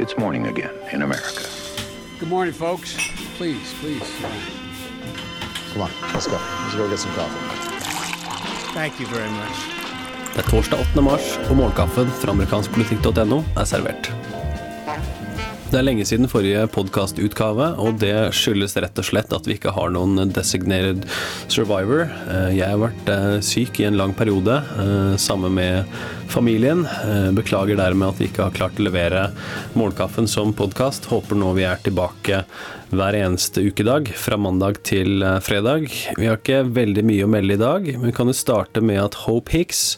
It's morning again in America. Good morning, folks. Please, please. Come on, let's go. Let's go get some coffee. Thank you very much. Det er torsdag 8. mars, og morgenkaffen fra amerikanskpolitikk.no er servert. Det er lenge siden forrige podkastutgave, og det skyldes rett og slett at vi ikke har noen designated survivor. Eh, jeg har vært eh, syk i en lang periode, eh, sammen med familien. Beklager dermed at vi ikke har klart å levere Morgenkaffen som podkast. Håper nå vi er tilbake hver eneste ukedag, fra mandag til eh, fredag. Vi har ikke veldig mye å melde i dag, men kan jo starte med at Hope Hicks,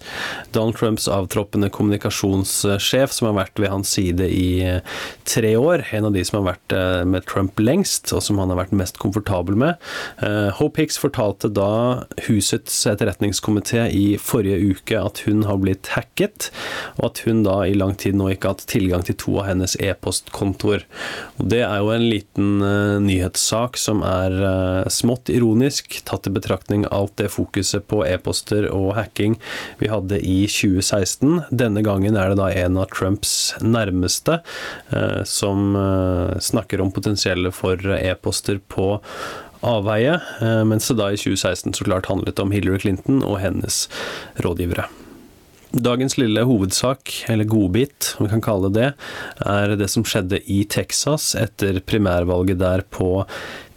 Donald Trumps avtroppende kommunikasjonssjef, som har vært ved hans side i eh, tre år, en av de som har vært eh, med Trump lengst, og som han har vært mest komfortabel med, Hope Hicks fortalte da husets etterretningskomité i forrige uke at hun har blitt hacket, og at hun da i lang tid nå ikke har hatt tilgang til to av hennes e-postkontoer. Og Det er jo en liten nyhetssak som er uh, smått ironisk, tatt i betraktning alt det fokuset på e-poster og hacking vi hadde i 2016. Denne gangen er det da en av Trumps nærmeste uh, som snakker om potensielle for e-poster på avveie, mens det da i 2016 så klart handlet om Hillary Clinton og hennes rådgivere. Dagens lille hovedsak, eller godbit, om vi kan kalle det det, er det som skjedde i Texas etter primærvalget der på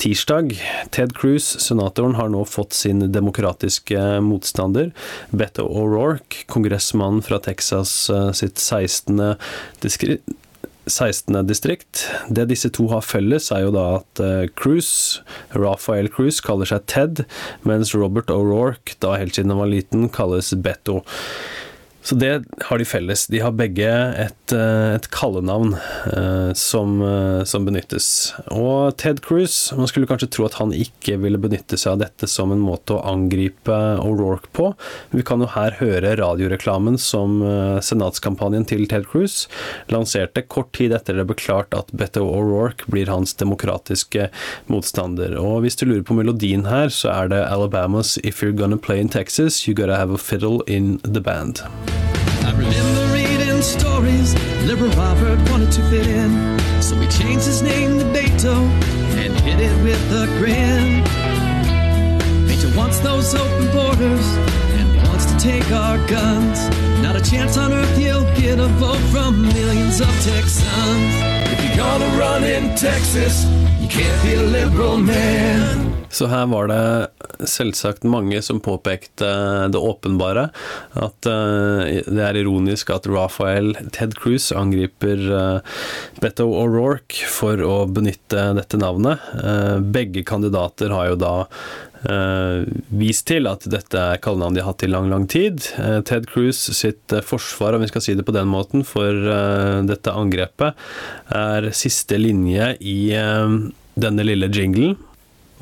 tirsdag. Ted Cruz, senatoren, har nå fått sin demokratiske motstander, Beto O'Rourke, kongressmannen fra Texas eh, sitt 16. distrikt 16. distrikt. Det disse to har felles, er jo da at Cruz, Rafael Cruz, kaller seg Ted, mens Robert O'Rourke, da helt siden han var liten, kalles Beto. Så det har de felles. De har begge et, eh, et kallenavn eh, som, eh, som, benyttes. Og Ted Cruz, man skulle kanskje tro at han ikke ville benytte seg av dette som en måte å angripe O'Rourke på. Vi kan jo her høre radioreklamen som eh, senatskampanjen til Ted Cruz lanserte kort tid etter det ble klart at Beto O'Rourke blir hans demokratiske motstander. Og hvis du lurer på melodien her, så er det Alabamas If You're Gonna Play in Texas, You Gotta Have a Fiddle in the Band. I remember reading stories, liberal Robert wanted to fit in. So he changed his name to Beto and hit it with a grin. Beto wants those open borders and wants to take our guns. Not a chance on earth he'll get a vote from millions of Texans. Gonna run in Texas, you can't be a liberal man. Så her var det selvsagt mange som påpekte det åpenbare. At uh, det er ironisk at Rafael Ted Cruz angriper uh, Beto O'Rourke for å benytte dette navnet. Uh, begge kandidater har jo da vist til at dette er kallenavn de har hatt i lang, lang tid. Ted Cruz sitt forsvar, om vi skal si det på den måten, for dette angrepet er siste linje i denne lille jinglen.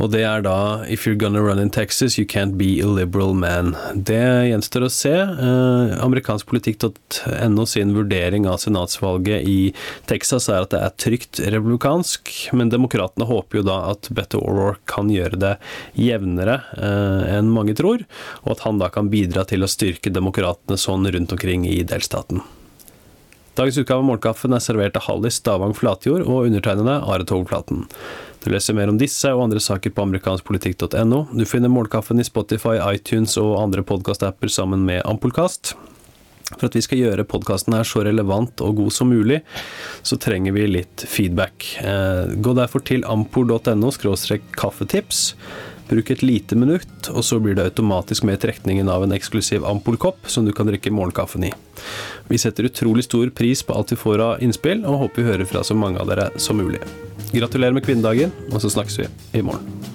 Og det er da If you're gonna run in Texas, you can't be a liberal man. Det gjenstår å se. Eh, Amerikanskpolitikk.no sin vurdering av senatsvalget i Texas er at det er trygt republikansk, men demokratene håper jo da at Beto O'Rourke kan gjøre det jevnere eh, enn mange tror, og at han da kan bidra til å styrke demokratene sånn rundt omkring i delstaten. Dagens utgave av Morgenkaffen er servert av Hallis Stavang Flatjord og undertegnede Are Togflaten. Du leser mer om disse og andre saker på amerikanskpolitikk.no. Du finner Målkaffen i Spotify, iTunes og andre podkastapper sammen med Ampolkast. For at vi skal gjøre podkasten her så relevant og god som mulig, så trenger vi litt feedback. Eh, gå derfor til ampol.no kaffetips. Bruk et lite minutt, og så blir det automatisk med trekningen av en eksklusiv Ampol-kopp som du kan drikke morgenkaffen i. Vi setter utrolig stor pris på alt vi får av innspill, og håper vi hører fra så mange av dere som mulig. Gratulerer med kvinnedagen, og så snakkes vi i morgen.